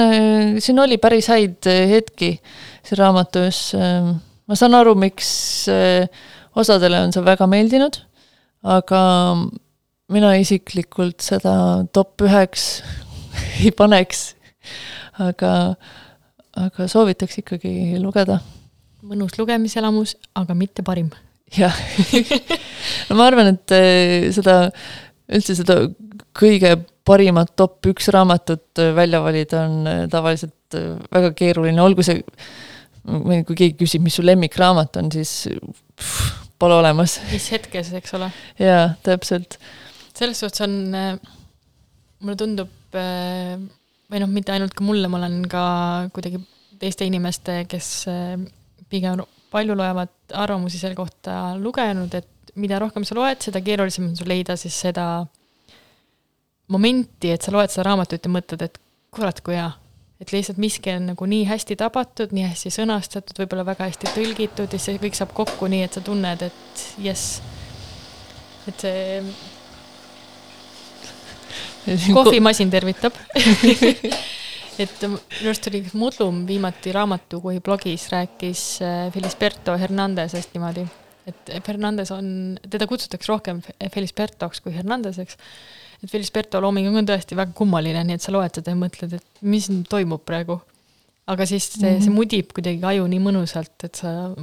siin oli päris häid hetki siin raamatus. ma saan aru, miks äh, osadele on see väga meeldinud, aga mina isiklikult seda top üheks ei paneks, aga, aga soovitaks ikkagi lugeda. mõnus lugemiselamus, aga mitte parim. jah no ma arvan, et eh, seda, üldse seda kõige parimat top üks raamatut välja valida on eh, tavaliselt eh, väga keeruline, olgu see, kui keegi küsib, mis su lemmikraamat on, siis pff, pole olemas. mis hetkes, eks ole. jaa, täpselt selles suhtes on, äh, mulle tundub, äh, või noh, mitte ainult ka mulle, ma olen ka kuidagi teiste inimeste, kes äh, pigem palju loevad arvamusi selle kohta lugenud, et mida rohkem sa loed, seda keerulisem on sul leida siis seda momenti, et sa loed seda raamatut ja mõtled, et kurat, kui hea. et lihtsalt miski on nagu nii hästi tabatud, nii hästi sõnastatud, võib-olla väga hästi tõlgitud ja see kõik saab kokku nii, et sa tunned, et jess. et see kohvimasin tervitab et minu arust oli Mudlum viimati raamatukohi blogis rääkis äh, Felisberto Hernandesest niimoodi, et Fernandes on, teda kutsutakse rohkem Felisbertoks kui Hernandeseks. et Felisberto looming on tõesti väga kummaline, nii et sa loed seda ja mõtled, et mis toimub praegu. aga siis see mm, -hmm. see mudib kuidagi aju nii mõnusalt, et sa,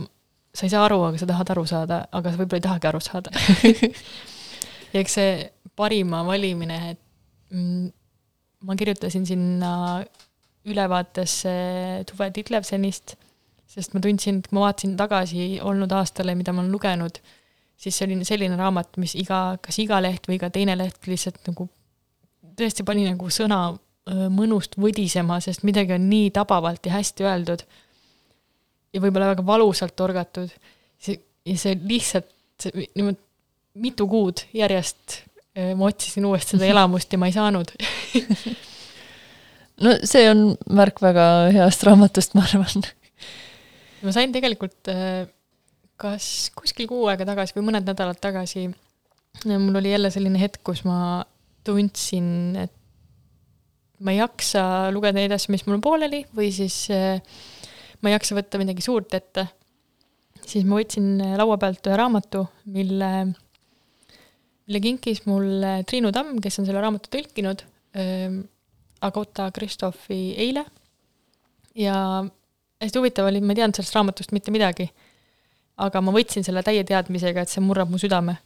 sa ei saa aru, aga sa tahad aru saada, aga sa võib-olla ei tahagi aru saada ja eks see parima valimine, et ma kirjutasin sinna ülevaatesse Tuve Titlevsenist, sest ma tundsin, et kui ma vaatasin tagasi olnud aastale, mida ma olen lugenud, siis see oli selline raamat, mis iga, kas iga leht või iga teine leht lihtsalt nagu tõesti pani nagu sõna mõnust võdisema, sest midagi on nii tabavalt ja hästi öeldud ja võib-olla väga valusalt torgatud. see, ja see lihtsalt niimoodi mitu kuud järjest ma otsisin uuesti seda elamust ja ma ei saanud no see on märk väga heast raamatust, ma arvan. ma sain tegelikult äh, kas kuskil kuu aega tagasi või mõned nädalad tagasi, äh, mul oli jälle selline hetk, kus ma tundsin, et ma ei jaksa lugeda neid asju, mis mul pooleli või siis ma ei jaksa võtta midagi suurt ette. siis ma võtsin laua pealt ühe raamatu, mille mille kinkis mulle Triinu Tamm, kes on selle raamatu tõlkinud äh,, Agota Kristoffi eile. ja hästi huvitav oli, ma ei teadnud sellest raamatust mitte midagi. aga ma võtsin selle täie teadmisega, et see murrab mu südame.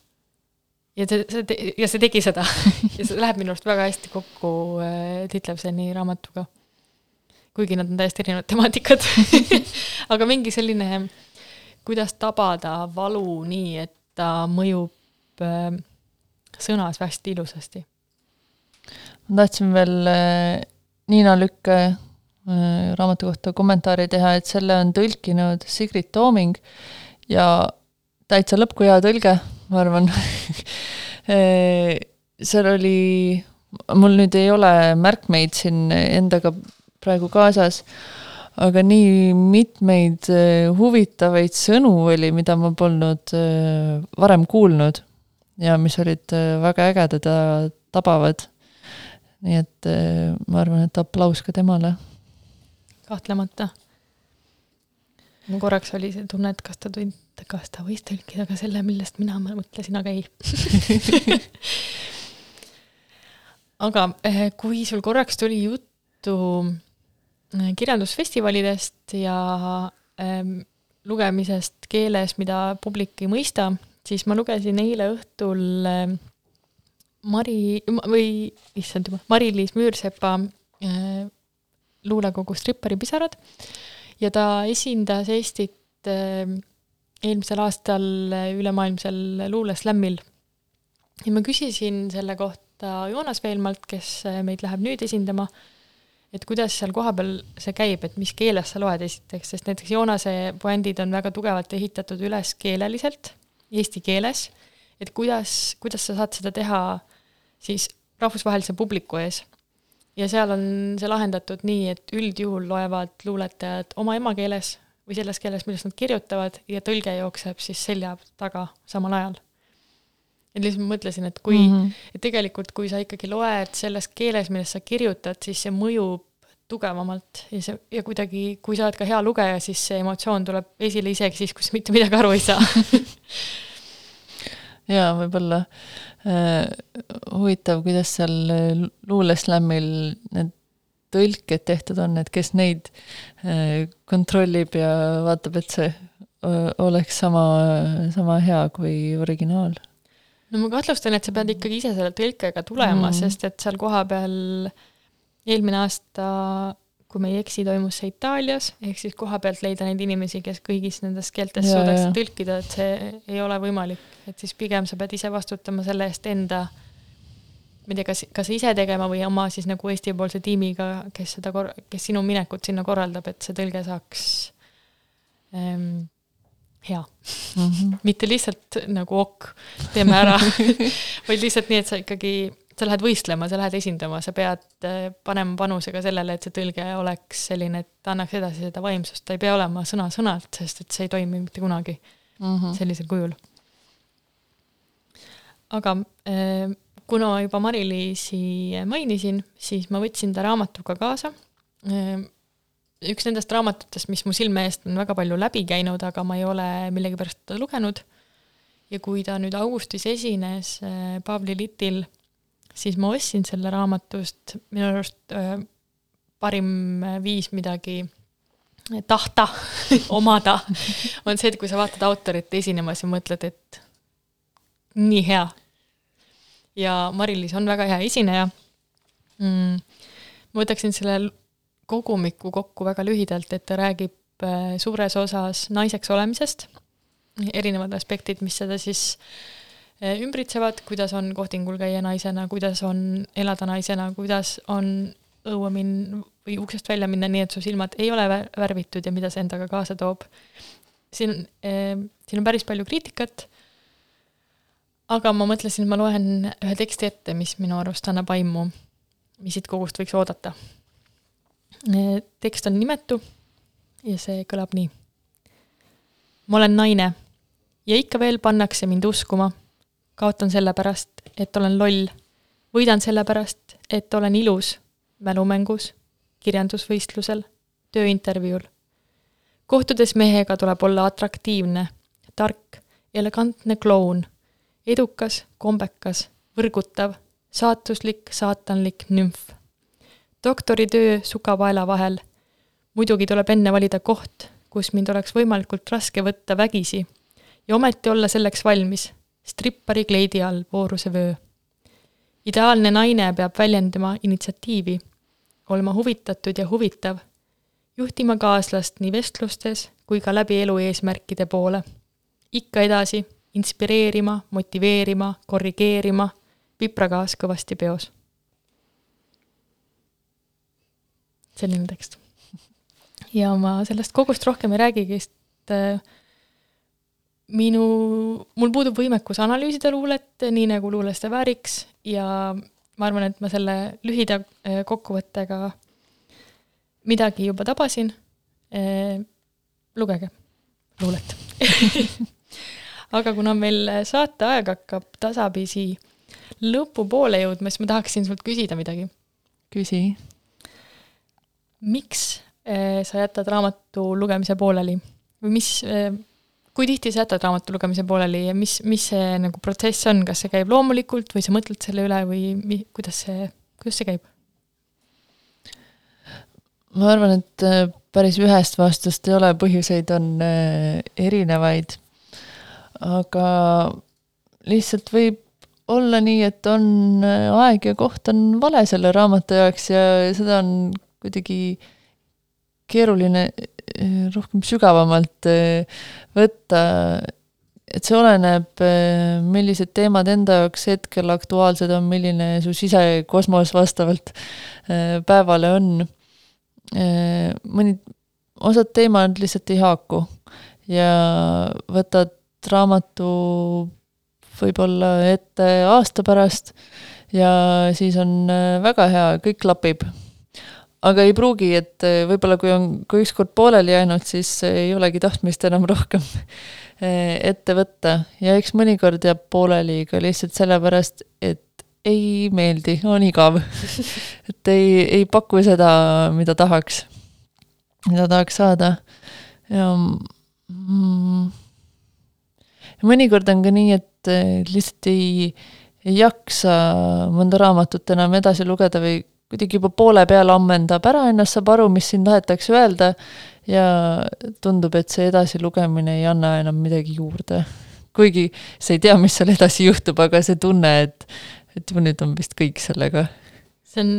ja see, see, ja see tegi seda ja see läheb minu arust väga hästi kokku äh, Titlevseni raamatuga. kuigi nad on täiesti erinevad temaatikad aga mingi selline, kuidas tabada valu nii, et ta mõjub äh, sõnas hästi ilusasti. ma tahtsin veel äh, Niina Lükke äh, raamatu kohta kommentaari teha, et selle on tõlkinud Sigrid Tooming ja täitsa lõpp kui hea tõlge, ma arvan äh, seal oli, mul nüüd ei ole märkmeid siin endaga praegu kaasas, aga nii mitmeid huvitavaid sõnu oli, mida ma polnud varem kuulnud ja mis olid äh, väga ägedad ja tabavad. nii et äh, ma arvan, et aplaus ka temale. kahtlemata. mul korraks oli see tunne, et kas ta tund-, kas ta võis tõlkida ka selle, millest mina mõtlesin, aga ei aga eh, kui sul korraks tuli juttu kirjandusfestivalidest ja ähm, lugemisest keeles, mida publik ei mõista, siis ma lugesin eile õhtul äh, Mari, või issand juba, Mari-Liis Müürsepa äh, luulekogu Strippari pisarad ja ta esindas Eestit äh, eelmisel aastal ülemaailmsel luuleslämmil. ja ma küsisin selle kohta Joonas Veelmalt, kes meid läheb nüüd esindama, et kuidas seal kohapeal see käib, et mis keeles sa loed esiteks, sest näiteks Joonase puändid on väga tugevalt ehitatud üles keeleliselt, eesti keeles, et kuidas, kuidas sa saad seda teha siis rahvusvahelise publiku ees ja seal on see lahendatud nii, et üldjuhul loevad luuletajad oma emakeeles või selles keeles, milles nad kirjutavad ja tõlge jookseb siis selja taga samal ajal. et lihtsalt ma mõtlesin, et kui mm, -hmm. et tegelikult, kui sa ikkagi loed selles keeles, milles sa kirjutad, siis see mõjub tugevamalt ja see, ja kuidagi, kui sa oled ka hea lugeja, siis see emotsioon tuleb esile isegi siis, kui sa mitte midagi aru ei saa jaa, võib-olla äh, huvitav, kuidas seal luuleslämmil need tõlked tehtud on, et kes neid äh, kontrollib ja vaatab, et see oleks sama, sama hea kui originaal? no ma kahtlustan, et sa pead ikkagi ise selle tõlkega tulema mm., sest et seal kohapeal eelmine aasta, kui ma ei eksi, toimus see Itaalias, ehk siis koha pealt leida neid inimesi, kes kõigis nendes keeltes suudaks tõlkida, et see ei ole võimalik. et siis pigem sa pead ise vastutama selle eest enda ma ei tea, kas, kas ise tegema või oma siis nagu Eesti-poolse tiimiga, kes seda kor-, kes sinu minekut sinna korraldab, et see tõlge saaks ähm, hea mm. -hmm. mitte lihtsalt nagu ok, teeme ära vaid lihtsalt nii, et sa ikkagi, sa lähed võistlema, sa lähed esindama, sa pead äh, panema panuse ka sellele, et see tõlge oleks selline, et annaks edasi seda vaimsust, ta ei pea olema sõna-sõnalt, sest et see ei toimi mitte kunagi mm -hmm. sellisel kujul. aga äh, kuna juba Mari-Liisi mainisin, siis ma võtsin ta raamatuga kaasa. Ehm, üks nendest raamatutest, mis mu silme eest on väga palju läbi käinud, aga ma ei ole millegipärast lugenud. ja kui ta nüüd augustis esines eh, Pavli Litil, siis ma ostsin selle raamatust, minu arust eh, parim viis midagi tahta omada on see, et kui sa vaatad autorit esinemas ja mõtled, et nii hea, ja Mari-Liis on väga hea esineja. Mm,. ma võtaksin selle kogumiku kokku väga lühidalt, et ta räägib äh, suures osas naiseks olemisest, erinevad aspektid, mis seda siis äh, ümbritsevad, kuidas on kohtingul käia naisena, kuidas on elada naisena, kuidas on õue min- või uksest välja minna nii, et su silmad ei ole värvitud ja mida see endaga kaasa toob. siin, äh, siin on päris palju kriitikat aga ma mõtlesin, et ma loen ühe teksti ette, mis minu arust annab aimu, mis siit kogust võiks oodata. tekst on nimetu ja see kõlab nii. ma olen naine ja ikka veel pannakse mind uskuma. Kaotan sellepärast, et olen loll. võidan sellepärast, et olen ilus mälumängus, kirjandusvõistlusel, tööintervjuul. kohtudes mehega tuleb olla atraktiivne, tark, elegantne kloun edukas, kombekas, võrgutav, saatuslik, saatanlik nümf. doktoritöö sukapaela vahel. muidugi tuleb enne valida koht, kus mind oleks võimalikult raske võtta vägisi ja ometi olla selleks valmis, strippari kleidi all vooruse vöö. ideaalne naine peab väljendama initsiatiivi, olema huvitatud ja huvitav, juhtima kaaslast nii vestlustes kui ka läbi elu eesmärkide poole. ikka edasi inspireerima, motiveerima, korrigeerima, pipragaas kõvasti peos. selline tekst. ja ma sellest kogust rohkem ei räägigi, sest äh, minu, mul puudub võimekus analüüsida luulet nii, nagu luules ta vääriks ja ma arvan, et ma selle lühida äh, kokkuvõttega midagi juba tabasin. Äh, lugege luulet aga kuna meil saateaeg hakkab tasapisi lõpupoole jõudma, siis ma tahaksin sult küsida midagi. küsi. miks äh, sa jätad raamatu lugemise pooleli või mis kui tihti sa jätad raamatu lugemise pooleli ja mis, mis see nagu protsess on, kas see käib loomulikult või sa mõtled selle üle või mi-, kuidas see, kuidas see käib? ma arvan, et äh, päris ühest vastust ei ole, põhjuseid on äh, erinevaid. Aga lihtsalt võib olla nii, et on äh, aeg ja koht on vale selle raamatu jaoks ja seda on kuidagi keeruline rohkem sügavamalt eh, võtta, et see oleneb, eh, millised teemad enda jaoks hetkel aktuaalsed on, milline su sisekosmos vastavalt päevale on. mõni, osad teemad lihtsalt ei haaku ja võtad raamatu võib-olla ette aasta pärast ja siis on väga hea, kõik klapib aga ei pruugi, et eh, võib-olla kui on, kui ükskord pooleli jäänud, siis ei olegi tahtmist enam rohkem eh, ette võtta. Ja eks mõnikord jääb pooleli ka lihtsalt sellepärast, et ei meeldi, on igav. Et ei, ei paku seda, mida tahaks, mida tahaks saada. Ja mm, mõnikord on ka nii, et eh, lihtsalt ei, ei jaksa mõnda raamatut enam edasi lugeda või kuidagi juba poole peal ammendab ära ennast, saab aru, mis siin tahetakse öelda ja tundub, et see edasilugemine ei anna enam midagi juurde. kuigi sa ei tea, mis seal edasi juhtub, aga see tunne, et, et juba nüüd on vist kõik sellega. see on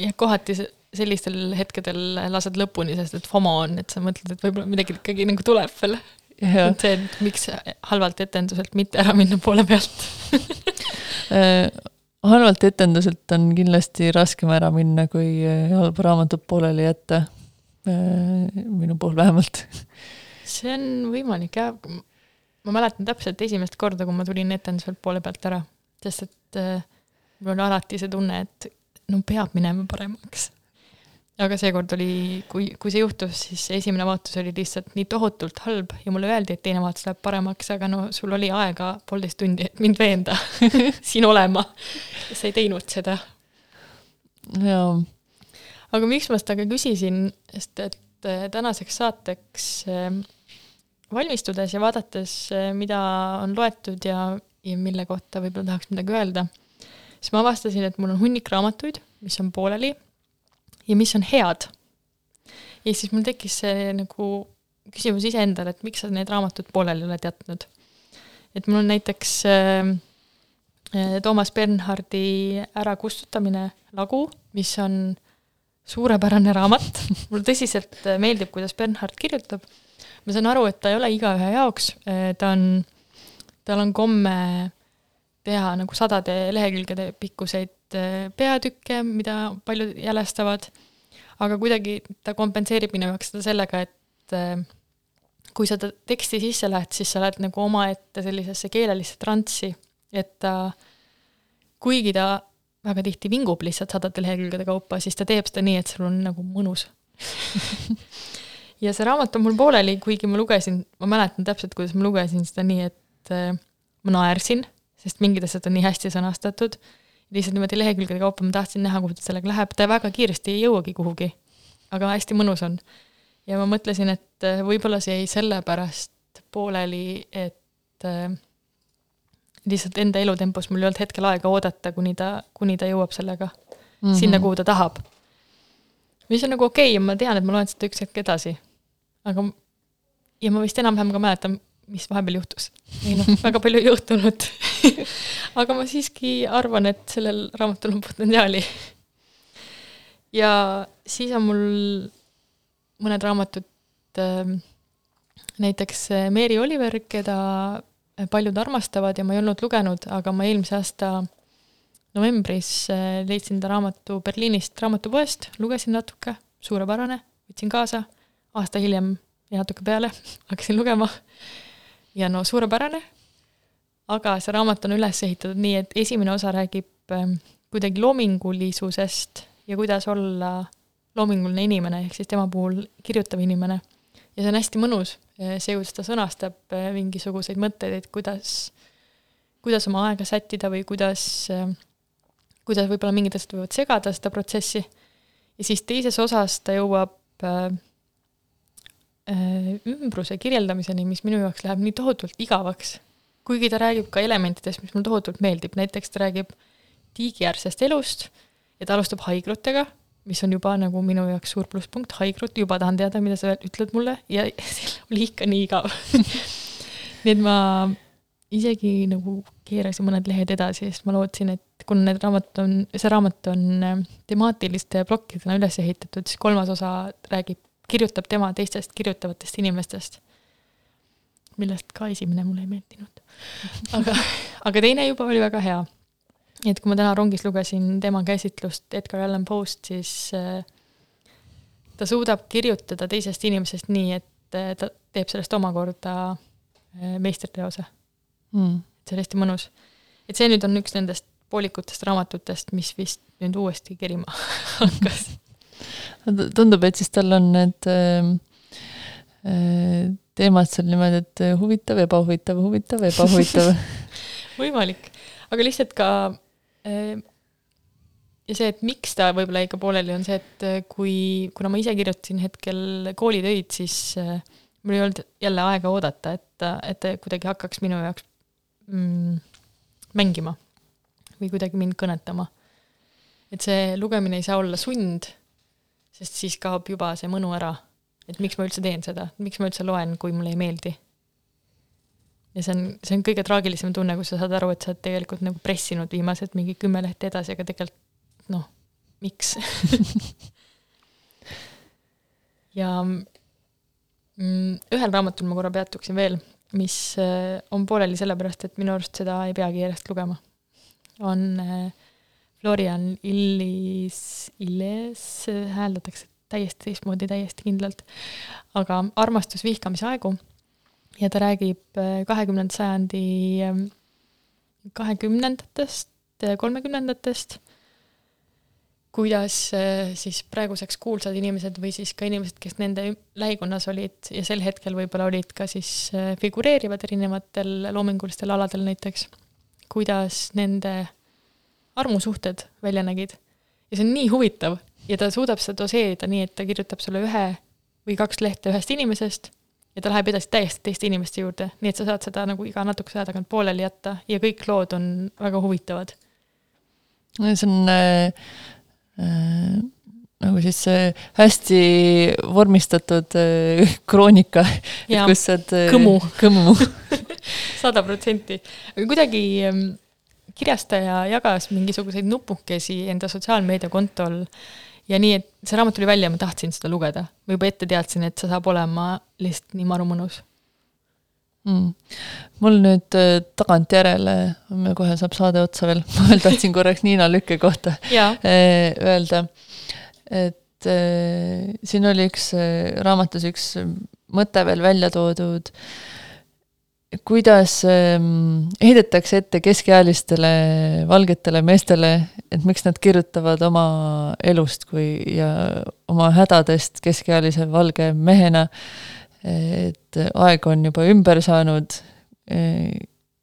jah, kohati sellistel hetkedel lased lõpuni, sest et FOMO on, et sa mõtled, et võib-olla midagi ikkagi nagu tuleb veel. et see, et miks halvalt etenduselt mitte ära minna poole pealt äh, halvalt etenduselt on kindlasti raskem ära minna, kui eh, halba raamatut pooleli jätta. Eh, minu puhul vähemalt. see on võimalik jah. ma mäletan täpselt esimest korda, kui ma tulin etenduselt poole pealt ära, sest et äh, mul oli alati see tunne, et no peab minema paremaks aga seekord oli, kui, kui see juhtus, siis esimene vaatus oli lihtsalt nii tohutult halb ja mulle öeldi, et teine vaatus läheb paremaks, aga no sul oli aega poolteist tundi, et mind veenda siin olema. sa ei teinud seda. jaa. aga miks ma seda ka küsisin, sest et äh, tänaseks saateks äh, valmistudes ja vaadates, äh, mida on loetud ja, ja mille kohta võib-olla tahaks midagi öelda, siis ma avastasin, et mul on hunnik raamatuid, mis on pooleli ja mis on head. ja siis mul tekkis see nagu küsimus iseendale, et miks sa need raamatud pooleli oled jätnud. et mul on näiteks äh, äh Toomas Bernhardi Ärakustutamine lagu, mis on suurepärane raamat mulle tõsiselt äh, meeldib, kuidas Bernhard kirjutab. ma saan aru, et ta ei ole igaühe jaoks, äh, ta on, tal on komme teha nagu sadade lehekülgede pikkuseid Äh, peatükke, mida paljud jälestavad, aga kuidagi ta kompenseerib minu jaoks seda sellega, et äh, kui sa teksti sisse lähed, siis sa lähed nagu omaette sellisesse keelelisse transsi, et ta, kuigi ta väga tihti vingub lihtsalt sadade lehekülgede kaupa, siis ta teeb seda nii, et sul on nagu mõnus. Ja see raamat on mul pooleli, kuigi ma lugesin, ma mäletan täpselt, kuidas ma lugesin seda nii, et äh, ma naersin, sest mingid asjad on nii hästi sõnastatud lihtsalt niimoodi lehekülgede kaupa ma tahtsin näha, kuhu ta sellega läheb, ta väga kiiresti ei jõuagi kuhugi. aga hästi mõnus on. ja ma mõtlesin, et äh, võib-olla see jäi sellepärast pooleli, et äh, lihtsalt enda elutempos mul ei olnud hetkel aega oodata, kuni ta, kuni ta jõuab sellega mm -hmm. sinna, kuhu ta tahab. mis on nagu okei okay ja ma tean, et ma loen seda üks hetk edasi. aga, ja ma vist enam-vähem ka mäletan, mis vahepeal juhtus. ei noh, väga palju ei juhtunud aga ma siiski arvan, et sellel raamatul on potentsiaali. ja siis on mul mõned raamatud, ähm, näiteks äh, Mary Oliver, keda paljud armastavad ja ma ei olnud lugenud, aga ma eelmise aasta novembris äh, leidsin ta raamatu Berliinist raamatupoest, lugesin natuke, suurepärane, võtsin kaasa, aasta hiljem ja natuke peale hakkasin lugema ja no suurepärane, aga see raamat on üles ehitatud nii, et esimene osa räägib ähm, kuidagi loomingulisusest ja kuidas olla loominguline inimene, ehk siis tema puhul kirjutav inimene. ja see on hästi mõnus, see, kuidas ta sõnastab äh, mingisuguseid mõtteid, et kuidas, kuidas oma aega sättida või kuidas, ähm, kuidas võib-olla mingid asjad võivad segada seda protsessi. ja siis teises osas ta jõuab äh, Äh, ümbruse kirjeldamiseni, mis minu jaoks läheb nii tohutult igavaks. kuigi ta räägib ka elementidest, mis mulle tohutult meeldib, näiteks ta räägib tiigiäärsest elust ja ta alustab haiglutega, mis on juba nagu minu jaoks suur plusspunkt, haigrut, juba tahan teada, mida sa ütled mulle ja oli ikka nii igav nii et ma isegi nagu keerasin mõned lehed edasi, sest ma lootsin, et kuna need raamat on, see raamat on äh, temaatiliste plokkidena üles ehitatud, siis kolmas osa räägib kirjutab tema teistest kirjutavatest inimestest. millest ka esimene mulle ei meeldinud. aga, aga teine juba oli väga hea. et kui ma täna rongis lugesin tema käsitlust Edgar Allan Poe'st, siis äh, ta suudab kirjutada teisest inimesest nii, et äh, ta teeb sellest omakorda äh, meistriteose mm.. see on hästi mõnus. et see nüüd on üks nendest poolikutest raamatutest, mis vist nüüd uuesti kerima hakkas tundub, et siis tal on need äh, teemad seal niimoodi, et huvitav, ebahuvitav, huvitav, ebahuvitav võimalik, aga lihtsalt ka äh, ja see, et miks ta võib-olla jäi ka pooleli, on see, et kui, kuna ma ise kirjutasin hetkel koolitöid, siis äh, mul ei olnud jälle aega oodata, et, et ta kuidagi hakkaks minu jaoks mm, mängima või kuidagi mind kõnetama. et see lugemine ei saa olla sund, sest siis kaob juba see mõnu ära. et miks ma üldse teen seda, miks ma üldse loen, kui mulle ei meeldi. ja see on, see on kõige traagilisem tunne, kus sa saad aru, et sa oled tegelikult nagu pressinud viimased mingi kümme lehte edasi, aga tegelikult noh, miks ja mm, ühel raamatul ma korra peatuksin veel, mis äh, on pooleli sellepärast, et minu arust seda ei peagi järjest lugema on äh, Florian Illis, Illes, hääldatakse täiesti teistmoodi, täiesti kindlalt, aga Armastus vihkamise aegu. Ja ta räägib äh, kahekümnenda sajandi ähm, kahekümnendatest, äh, kolmekümnendatest, kuidas siis praeguseks kuulsad inimesed või siis ka inimesed, kes nende lähikonnas olid ja sel hetkel võib-olla olid ka siis figureerivad erinevatel loomingulistel aladel näiteks. Kuidas nende armusuhted välja nägid. ja see on nii huvitav ja ta suudab seda doseerida nii, et ta kirjutab sulle ühe või kaks lehte ühest inimesest ja ta läheb edasi täiesti teiste inimeste juurde, nii et sa saad seda nagu iga natukese aja tagant pooleli jätta ja kõik lood on väga huvitavad. see on äh, äh, nagu siis äh, hästi vormistatud äh, kroonika, kus saad äh, kõmu, kõmu sada protsenti. aga kuidagi ähm, kirjastaja jagas mingisuguseid nupukesi enda sotsiaalmeediakontol. Ja nii, et see raamat tuli välja ja ma tahtsin seda lugeda. ma juba ette teadsin, et see saab olema lihtsalt nii maru mõnus mm.. mul nüüd äh, tagantjärele, kohe saab saade otsa veel, ma veel tahtsin korraks Niina Lükke kohta äh, öelda, et äh, siin oli üks raamatus üks mõte veel välja toodud kuidas ähm, heidetakse ette keskealistele valgetele meestele, et miks nad kirjutavad oma elust kui ja oma hädadest keskealise valge mehena, et aeg on juba ümber saanud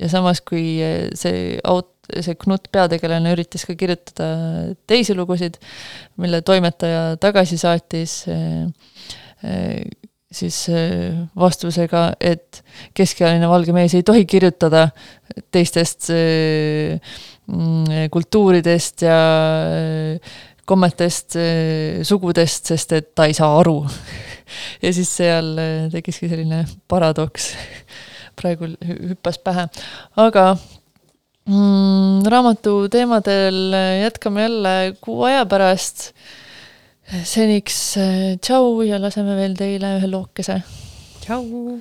ja samas, kui see aut-, see Knut peategelane üritas ka kirjutada teisi lugusid, mille toimetaja tagasi saatis, siis äh, vastusega, et keskealine valge mees ei tohi kirjutada teistest äh, mm, kultuuridest ja äh, kommetest, sugudest, sest et ta ei saa aru. ja siis seal tekkiski selline paradoks, praegu hüppas pähe, aga mm, raamatu teemadel jätkame jälle kuu aja pärast seniks äh, tšau ja laseme veel teile ühe lookese. tšau.